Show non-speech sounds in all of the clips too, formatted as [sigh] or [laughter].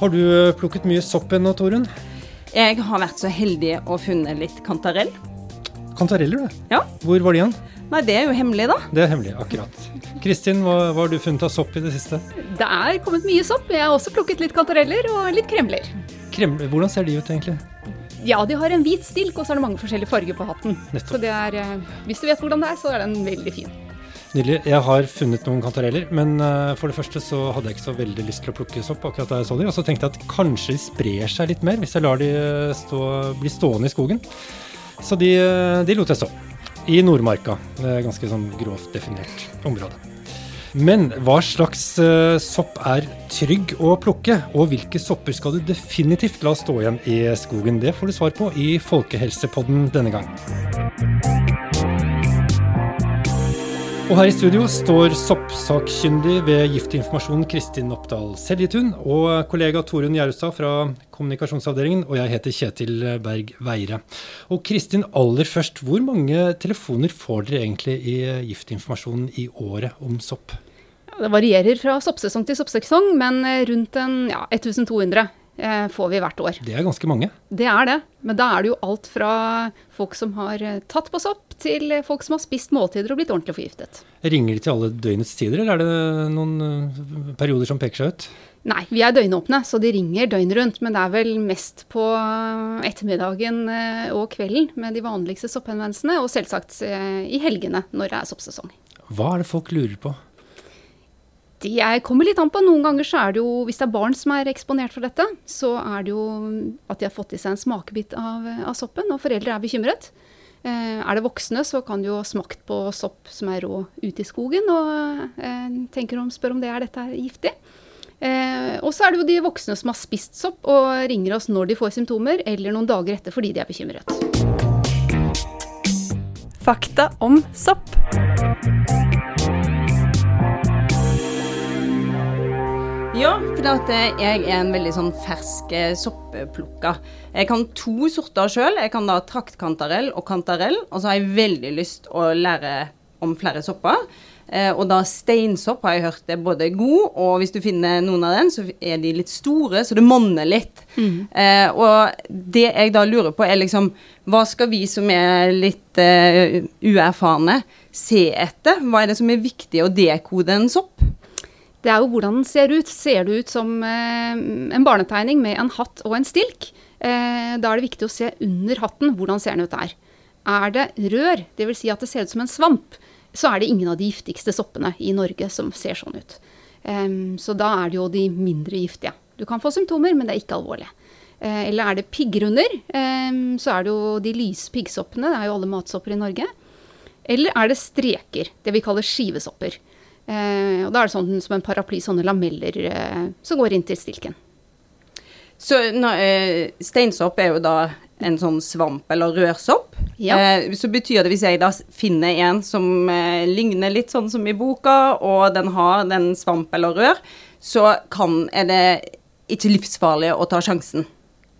Har du eh, plukket mye sopp ennå, Torunn? Jeg har vært så heldig å funnet litt kantarell. Kantareller, du. Ja. Hvor var de igjen? Nei, det er jo hemmelig, da. Det er hemmelig, akkurat. Kristin, hva, hva har du funnet av sopp i det siste? Det er kommet mye sopp. Jeg har også plukket litt kantareller og litt kremler. Kremler, hvordan ser de ut, egentlig? Ja, de har en hvit stilk, og så er det mange forskjellige farger på hatten. Nettopp. Så det er, eh, hvis du vet hvordan det er, så er den veldig fin. Nydelig. Jeg har funnet noen kantareller, men eh, for det første så hadde jeg ikke så veldig lyst til å plukke sopp akkurat da jeg så de, og så tenkte jeg at kanskje de sprer seg litt mer hvis jeg lar de eh, stå, bli stående i skogen. Så de, eh, de lot jeg stå. I Nordmarka. Det er ganske sånn grovt definert område. Men hva slags sopp er trygg å plukke, og hvilke sopper skal du definitivt la stå igjen i skogen? Det får du svar på i Folkehelsepodden denne gang. Og her i studio står soppsakkyndig ved Giftinformasjon Kristin Oppdal Seljetun og kollega Torunn Gjerustad fra kommunikasjonsavdelingen, og jeg heter Kjetil Berg Veire. Og Kristin, aller først, hvor mange telefoner får dere egentlig i Giftinformasjonen i året om sopp? Det varierer fra soppsesong til soppsesong, men eh, rundt en ja, 1200 eh, får vi hvert år. Det er ganske mange. Det er det, men da er det jo alt fra folk som har eh, tatt på sopp, til eh, folk som har spist måltider og blitt ordentlig forgiftet. Ringer de til alle døgnets tider, eller er det noen eh, perioder som peker seg ut? Nei, vi er døgnåpne, så de ringer døgnet rundt. Men det er vel mest på ettermiddagen eh, og kvelden med de vanligste sopphenvendelsene. Og selvsagt eh, i helgene når det er soppsesong. Hva er det folk lurer på? Det kommer litt an på. Noen ganger så er det jo, hvis det er barn som er eksponert for dette, så er det jo at de har fått i seg en smakebit av, av soppen, og foreldre er bekymret. Eh, er det voksne, så kan de jo ha smakt på sopp som er rå ute i skogen, og eh, tenker om, spør om det er dette er giftig. Eh, og så er det jo de voksne som har spist sopp og ringer oss når de får symptomer, eller noen dager etter fordi de er bekymret. Fakta om sopp. Ja, for eh, jeg er en veldig sånn fersk eh, soppeplukker. Jeg kan to sorter sjøl. Jeg kan da traktkantarell og kantarell. Og så har jeg veldig lyst å lære om flere sopper. Eh, og da steinsopp har jeg hørt er både god, og hvis du finner noen av den, så er de litt store, så det monner litt. Eh, og det jeg da lurer på, er liksom Hva skal vi som er litt eh, uerfarne, se etter? Hva er det som er viktig å dekode en sopp? Det er jo hvordan den ser ut. Ser det ut som eh, en barnetegning med en hatt og en stilk, eh, da er det viktig å se under hatten hvordan ser den ut der. Er det rør, dvs. Si at det ser ut som en svamp, så er det ingen av de giftigste soppene i Norge som ser sånn ut. Så da er det jo de mindre giftige. Du kan få symptomer, men det er ikke alvorlig. Eh, eller er det piggrunder, så er det jo de lyse piggsoppene, det er jo alle matsopper i Norge. Eller er det streker, det vi kaller skivesopper. Eh, og da er det sånn som en paraply, sånne lameller eh, som går inn til stilken. Så nå, eh, steinsopp er jo da en sånn svamp eller rørsopp. Ja. Eh, så betyr det hvis jeg da finner en som eh, ligner litt sånn som i boka, og den har den svamp eller rør, så kan, er det ikke livsfarlig å ta sjansen.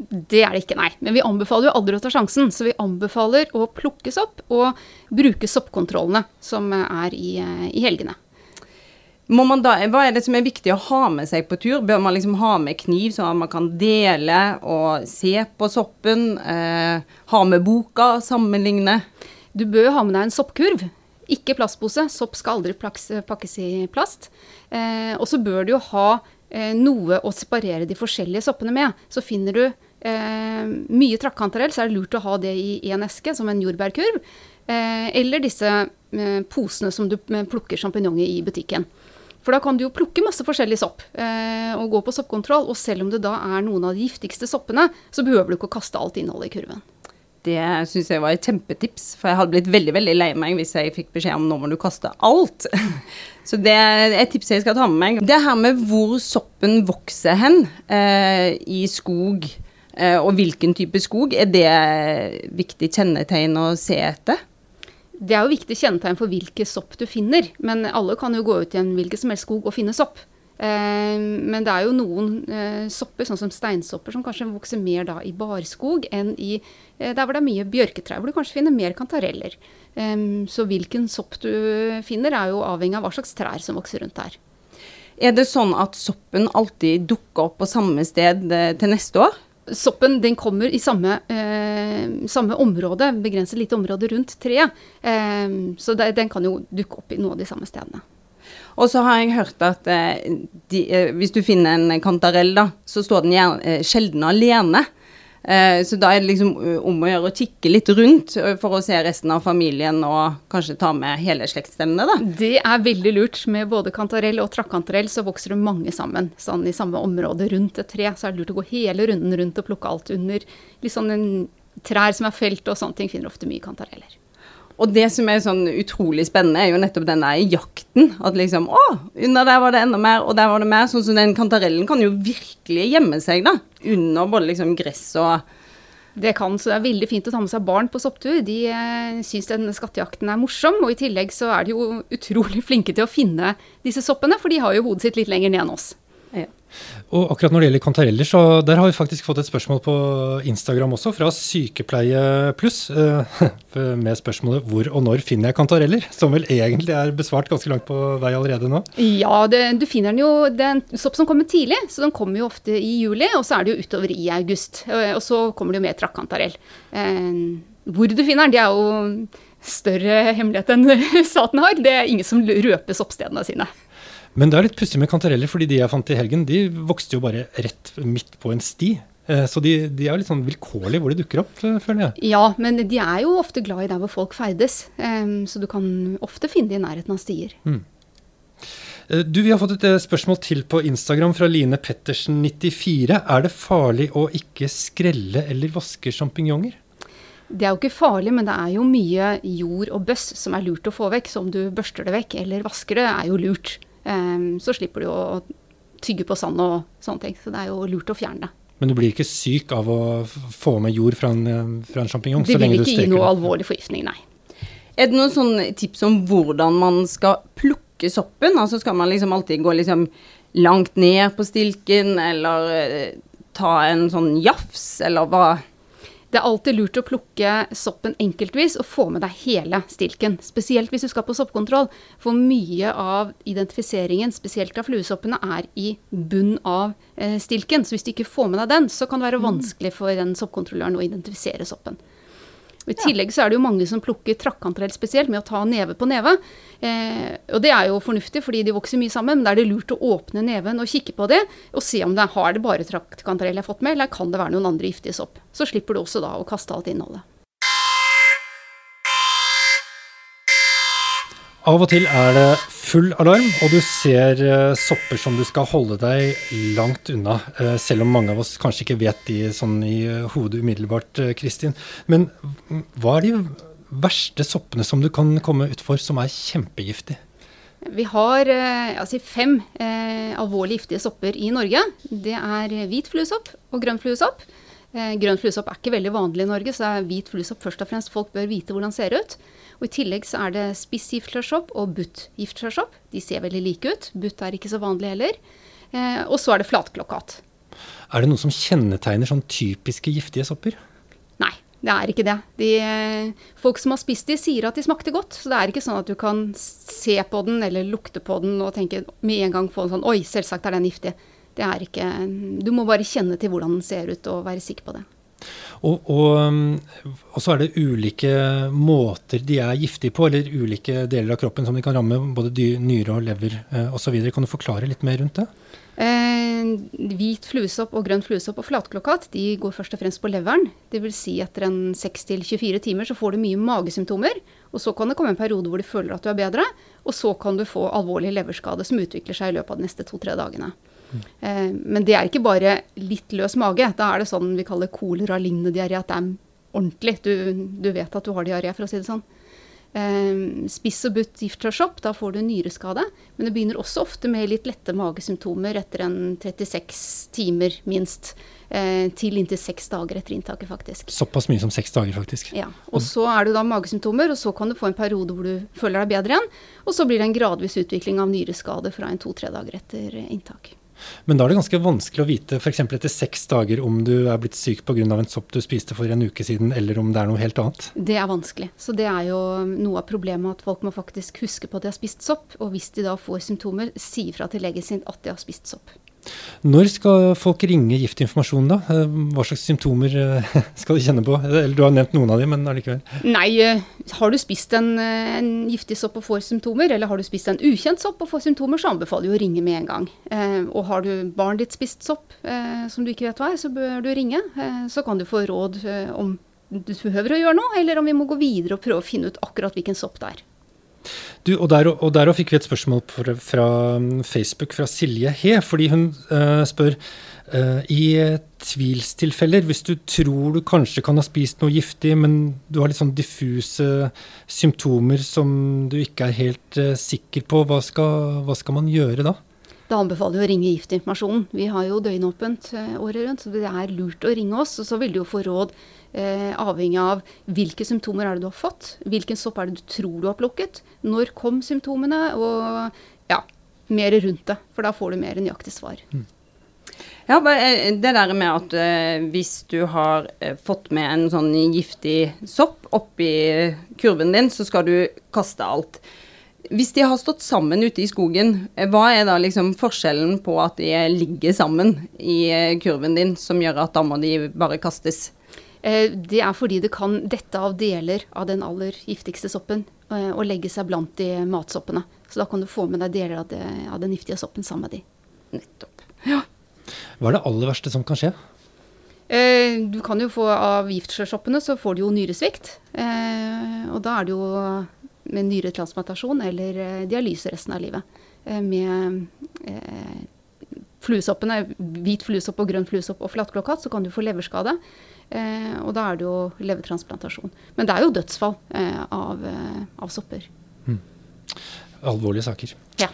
Det er det ikke, nei. Men vi anbefaler jo aldri å ta sjansen. Så vi anbefaler å plukke sopp og bruke soppkontrollene som eh, er i, i helgene. Da, hva er det som er viktig å ha med seg på tur? Bør man liksom ha med kniv, så man kan dele og se på soppen? Eh, ha med boka, sammenligne? Du bør ha med deg en soppkurv. Ikke plastpose. Sopp skal aldri pakkes i plast. Eh, og så bør du jo ha eh, noe å separere de forskjellige soppene med. Så finner du eh, mye trakkantarell, så er det lurt å ha det i en eske, som en jordbærkurv. Eh, eller disse eh, posene som du plukker sjampinjonger i butikken. For da kan du jo plukke masse forskjellig sopp eh, og gå på soppkontroll. Og selv om det da er noen av de giftigste soppene, så behøver du ikke å kaste alt innholdet i kurven. Det syns jeg var et kjempetips, for jeg hadde blitt veldig veldig lei meg hvis jeg fikk beskjed om nå må du kaste alt. [laughs] Så det er et tips jeg skal ta med meg. Det her med hvor soppen vokser hen eh, i skog, eh, og hvilken type skog, er det viktig kjennetegn å se etter? Det er jo viktig kjennetegn for hvilke sopp du finner, men alle kan jo gå ut i en hvilken som helst skog og finne sopp. Eh, men det er jo noen eh, sopper, sånn som steinsopper, som kanskje vokser mer da i barskog enn i eh, der hvor det er mye bjørketrær, hvor du kanskje finner mer kantareller. Så hvilken sopp du finner er jo avhengig av hva slags trær som vokser rundt der. Er det sånn at soppen alltid dukker opp på samme sted til neste år? Soppen den kommer i samme, eh, samme område, begrenset lite område rundt treet. Eh, så det, den kan jo dukke opp i noen av de samme stedene. Og så har jeg hørt at eh, de, eh, hvis du finner en kantarell, da, så står den eh, sjelden alene. Eh, så da er det liksom om å gjøre å kikke litt rundt for å se resten av familien og kanskje ta med hele slektsstemmene, da. Det er veldig lurt. Med både kantarell og trakkantarell så vokser det mange sammen. Sånn i samme område rundt et tre. Så er det lurt å gå hele runden rundt og plukke alt under litt sånn en trær som er felt og sånne ting. Finner ofte mye kantareller. Og det som er sånn utrolig spennende, er jo nettopp den der jakten. At liksom Å, under der var det enda mer, og der var det mer. Sånn som den kantarellen kan jo virkelig gjemme seg, da. Under både liksom gress og Det kan, så det er veldig fint å ta med seg barn på sopptur. De eh, syns den skattejakten er morsom, og i tillegg så er de jo utrolig flinke til å finne disse soppene, for de har jo hodet sitt litt lenger ned enn oss. Og akkurat når det gjelder kantareller, så der har vi faktisk fått et spørsmål på Instagram også, fra Sykepleiepluss, eh, [laughs] med spørsmålet 'Hvor og når finner jeg kantareller?', som vel egentlig er besvart ganske langt på vei allerede nå. Ja, det, du finner den jo Det er en sopp som kommer tidlig, så den kommer jo ofte i juli, og så er det jo utover i august. Og, og så kommer det jo mer trakkantarell. Eh, hvor du finner den, det er jo større hemmelighet enn [laughs] staten har. Det er ingen som røper soppstedene sine. Men det er litt pussig med kantareller, fordi de jeg fant i helgen, de vokste jo bare rett midt på en sti. Eh, Så de, de er jo litt sånn vilkårlige hvor de dukker opp, eh, føler jeg. Ja, men de er jo ofte glad i der hvor folk ferdes, eh, så du kan ofte finne de i nærheten av stier. Mm. Du, Vi har fått et spørsmål til på Instagram fra Line Pettersen94. Er det farlig å ikke skrelle eller vaske sjampinjonger? Det er jo ikke farlig, men det er jo mye jord og bøss som er lurt å få vekk. Så om du børster det vekk eller vasker det, er jo lurt. Ehm, så slipper du å tygge på sand og sånne ting. Så det er jo lurt å fjerne det. Men du blir ikke syk av å få med jord fra en, eh, fra en sjampinjong? Det så vil ikke gi noe alvorlig forgiftning, nei. Er det noen tips om hvordan man skal plukke soppen? Altså skal man liksom alltid gå liksom langt ned på stilken, eller eh, ta en sånn jafs, eller hva? Det er alltid lurt å plukke soppen enkeltvis og få med deg hele stilken. Spesielt hvis du skal på soppkontroll. For mye av identifiseringen, spesielt av fluesoppene, er i bunn av eh, stilken. Så hvis du ikke får med deg den, så kan det være vanskelig for den soppkontrolløren å identifisere soppen. Og I tillegg så er det jo mange som plukker trakkantrell spesielt med å ta neve på neve. Eh, og det er jo fornuftig, fordi de vokser mye sammen. Men da er det lurt å åpne neven og kikke på det, og se om det har det bare trakkantrell jeg har fått med, eller kan det være noen andre giftige sopp. Så slipper du også da å kaste alt innholdet. Av og til er det full alarm, og du ser eh, sopper som du skal holde deg langt unna. eh, selv om mange av oss kanskje ikke vet de sånn i eh, hodet umiddelbart, Kristin. Men hva er de verste soppene som du kan komme utfor som er kjempegiftige? Vi har altså fem eh, alvorlig giftige sopper i Norge. Det er hvit fluesopp og grønn fluesopp. Eh, grønn fluesopp er ikke veldig vanlig i Norge, så det er hvit fluesopp først og fremst. Folk bør vite hvordan den ser ut. Og I tillegg så er det spissgiftslørsopp og butt-giftskjærsopp. De ser veldig like ut. Butt er ikke så vanlig heller. Eh, og så er det flatklokkat. Er det noe som kjennetegner sånn typiske giftige sopper? Nei, det er ikke det. De, eh, folk som har spist de, sier at de smakte godt. Så det er ikke sånn at du kan se på den eller lukte på den og tenke med en gang få en sånn Oi, selvsagt er den giftig. Det er ikke Du må bare kjenne til hvordan den ser ut og være sikker på det. Og, og, um, og så er det ulike måter de er giftige på, eller ulike deler av kroppen som de kan ramme, både nyre og lever eh, osv. Kan du forklare litt mer rundt det? Eh, hvit fluesopp og grønn fluesopp og flatklokkat de går først og fremst på leveren. Dvs. Si etter en 6-24 timer så får du mye magesymptomer. Og så kan det komme en periode hvor du føler at du er bedre. Og så kan du få alvorlig leverskade som utvikler seg i løpet av de neste to-tre dagene. Eh, men det er ikke bare litt løs mage. Da er det sånn vi kaller kolera-lignende diaré. At det er ordentlig. Du, du vet at du har diaré, for å si det sånn. Eh, spiss og butt giftskjærsopp, da får du nyreskade. Men det begynner også ofte med litt lette magesymptomer etter en 36 timer minst. Eh, til inntil seks dager etter inntaket, faktisk. Såpass mye som seks dager, faktisk. Ja, og så er det da magesymptomer, og så kan du få en periode hvor du føler deg bedre igjen. Og så blir det en gradvis utvikling av nyreskade fra en to-tre dager etter inntak. Men da er det ganske vanskelig å vite f.eks. etter seks dager om du er blitt syk pga. en sopp du spiste for en uke siden, eller om det er noe helt annet. Det er vanskelig. Så det er jo noe av problemet at folk må faktisk huske på at de har spist sopp. Og hvis de da får symptomer, si ifra til legen sin at de har spist sopp. Når skal folk ringe Giftinformasjon, da? Eh, hva slags symptomer eh, [laughs] skal de kjenne på? Eller Du har nevnt noen av dem, men allikevel. Nei, eh, har du spist en, en, giftig sopp og får symptomer, eller har du spist en ukjent sopp og får symptomer, så anbefaler du å ringe med en gang. Og har du barnet ditt spist sopp som du ikke vet hva er, så bør du ringe. Så kan du få råd om du behøver å gjøre noe, eller om vi må gå videre og prøve å finne ut akkurat hvilken sopp det er. Du, og der, og der fikk vi et spørsmål fra, fra um, Facebook fra Silje He, fordi hun uh, spør uh, i tvilstilfeller, hvis du tror du kanskje kan ha spist noe giftig, men du har litt sånn diffuse symptomer som du ikke er helt uh, sikker på, hva skal, hva skal man gjøre da? Da anbefaler vi å ringe Giftinformasjonen. Vi har jo døgnåpent året rundt, så det er lurt å ringe oss. Og så vil du jo få råd eh, avhengig av hvilke symptomer er det du har fått, hvilken sopp er det du tror du har plukket, når kom symptomene, og ja, mer rundt det. For da får du mer nøyaktig svar. Mm. Ja, eh, det der med at eh, hvis du har eh, fått med en sånn giftig sopp oppi kurven din, så skal du kaste alt. Hvis de har stått sammen ute i skogen, eh, hva er da liksom forskjellen på at de ligger sammen i eh, kurven din, som gjør at da må de bare kastes? Eh, det er fordi det kan dette av deler av den aller giftigste soppen og legge seg blant de matsoppene. Så da kan du få med deg deler av, det, av den giftige soppen sammen med de. Nettopp. Ja. Hva er det aller verste som kan skje? Eh, du kan jo få Av giftskjørsoppene så får du jo nyresvikt. Og da er det jo med nyretransplantasjon eller dialyse resten av livet. Med fluesoppene, hvit fluesopp og grønn fluesopp og flatklokkat, så kan du få leverskade. Eh, og da er det jo levertransplantasjon. Men det er jo dødsfall eh, av, eh, av, sopper. Mm. Alvorlige saker. Ja.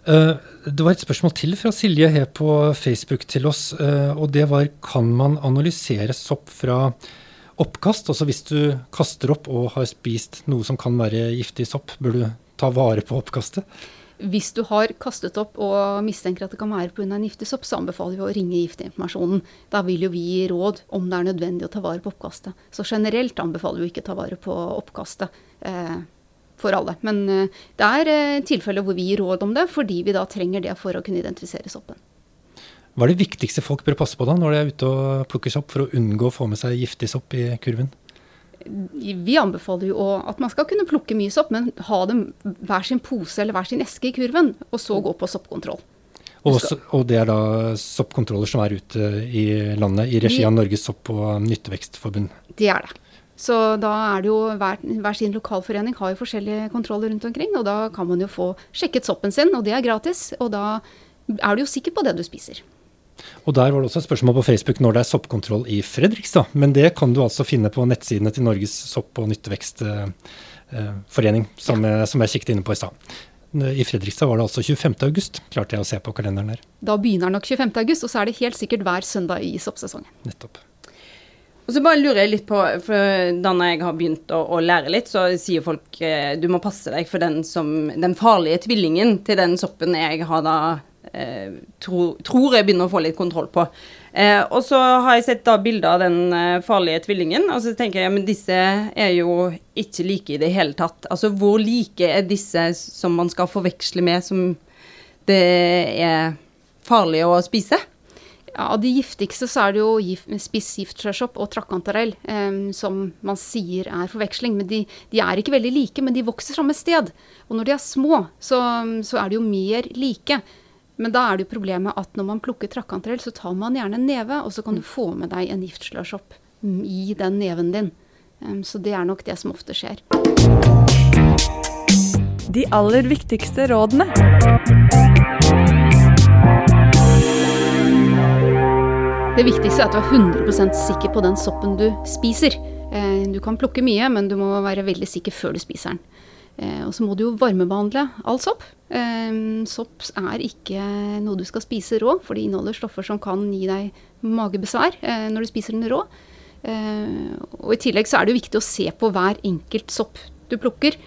Det var et spørsmål til fra Silje her på Facebook til oss. Og det var kan man analysere sopp fra oppkast? Altså hvis du kaster opp og har spist noe som kan være giftig sopp, bør du ta vare på oppkastet? Hvis du har kastet opp og mistenker at det kan være pga. en giftig sopp, så anbefaler vi å ringe Giftinformasjonen. Da vil jo vi gi råd om det er nødvendig å ta vare på oppkastet. Så generelt anbefaler vi ikke å ta vare på oppkastet eh, for alle. Men eh, det er eh, tilfeller hvor vi gir råd om det, fordi vi da trenger det for å kunne identifisere soppen. Hva er det viktigste folk bør passe på da, når de er ute og plukker sopp, for å unngå å få med seg giftig sopp i kurven? vi anbefaler jo at man skal kunne plukke mye sopp, men ha dem hver sin pose eller hver sin eske i kurven, og så gå på soppkontroll. Og, og, det er da soppkontroller som er ute i landet i regi av Norges sopp- og nyttevekstforbund? Det er det. Så da er det jo hver, hver, sin lokalforening har jo forskjellige kontroller rundt omkring, og da kan man jo få sjekket soppen sin, og det er gratis. Og da er du jo sikker på det du spiser. Og Der var det også et spørsmål på Facebook når det er soppkontroll i Fredrikstad. Men det kan du altså finne på nettsidene til Norges sopp- og nyttevekstforening, som, som jeg kikket inne på i stad. I Fredrikstad var det altså 25.8, klarte jeg å se på kalenderen der. Da begynner nok 25.8, og så er det helt sikkert hver søndag i soppsesongen. Nettopp. Og så bare lurer jeg litt på, for Da jeg har begynt å, å, lære litt, så sier folk eh, du må passe deg for den, som, den farlige tvillingen til den soppen jeg har da eh, tro, tror jeg begynner å få litt kontroll på. Eh, og så har jeg sett da bilder av den eh, farlige tvillingen, og så tenker jeg men disse er jo ikke like i det hele tatt. Altså hvor like er disse som man skal forveksle med, som det er farlig å spise? Ja, Av de giftigste så er det jo gif og trakkantarell um, som man sier er forveksling. Men de, de, er ikke veldig like, men de vokser samme sted. Og når de er små, så, så er de jo mer like. Men da er det jo problemet at når man plukker trakkantrell, så tar man gjerne en neve, og så kan du få med deg en giftslørsopp i den neven din. Så det er nok det som ofte skjer. De aller viktigste rådene. Det viktigste er at du er 100 sikker på den soppen du spiser. Eh, du kan plukke mye, men du må være veldig sikker før du spiser den. Eh, og så må du jo varmebehandle all sopp. Eh, sopp er ikke noe du skal spise rå, for det inneholder stoffer som kan gi deg magebesvær eh, når du spiser den rå. og i tillegg så er det jo viktig å se på hver enkelt sopp du plukker,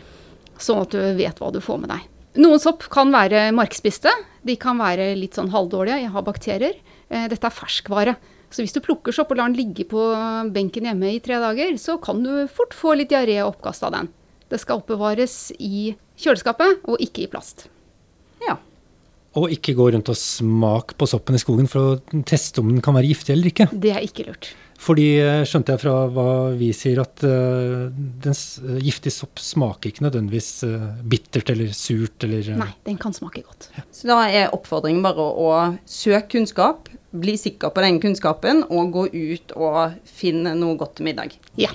sånn at du vet hva du får med deg. Noen sopp kan være markspiste. De kan være litt sånn halvdårlige, jeg har bakterier. Eh, dette er ferskvare. Så hvis du plukker sopp og lar den ligge på benken hjemme i tre dager, så kan du fort få litt diaré og oppkast av den. Det skal oppbevares i kjøleskapet og ikke i plast. Ja. Og ikke gå rundt og smake på soppen i skogen for å teste om den kan være giftig eller ikke. Det er ikke lurt. Fordi eh, skjønte jeg fra hva vi sier, at uh, den uh, giftig sopp smaker ikke nødvendigvis uh, bittert eller surt eller uh, Nei, den kan smake godt. Så da er oppfordringen bare å søke kunnskap, bli sikker på den kunnskapen, og gå ut og finne noe godt til middag. Ja.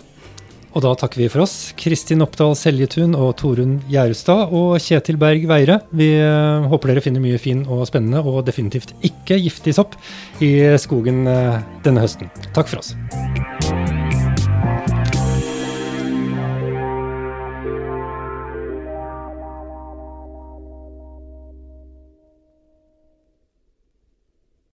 Og da takker vi for oss. Kristin Oppdal Seljetun og Torunn Gjerestad og Kjetil Berg Veire. Vi eh, håper dere finner mye fin og spennende og definitivt ikke giftig sopp i skogen eh, denne høsten. Takk for oss.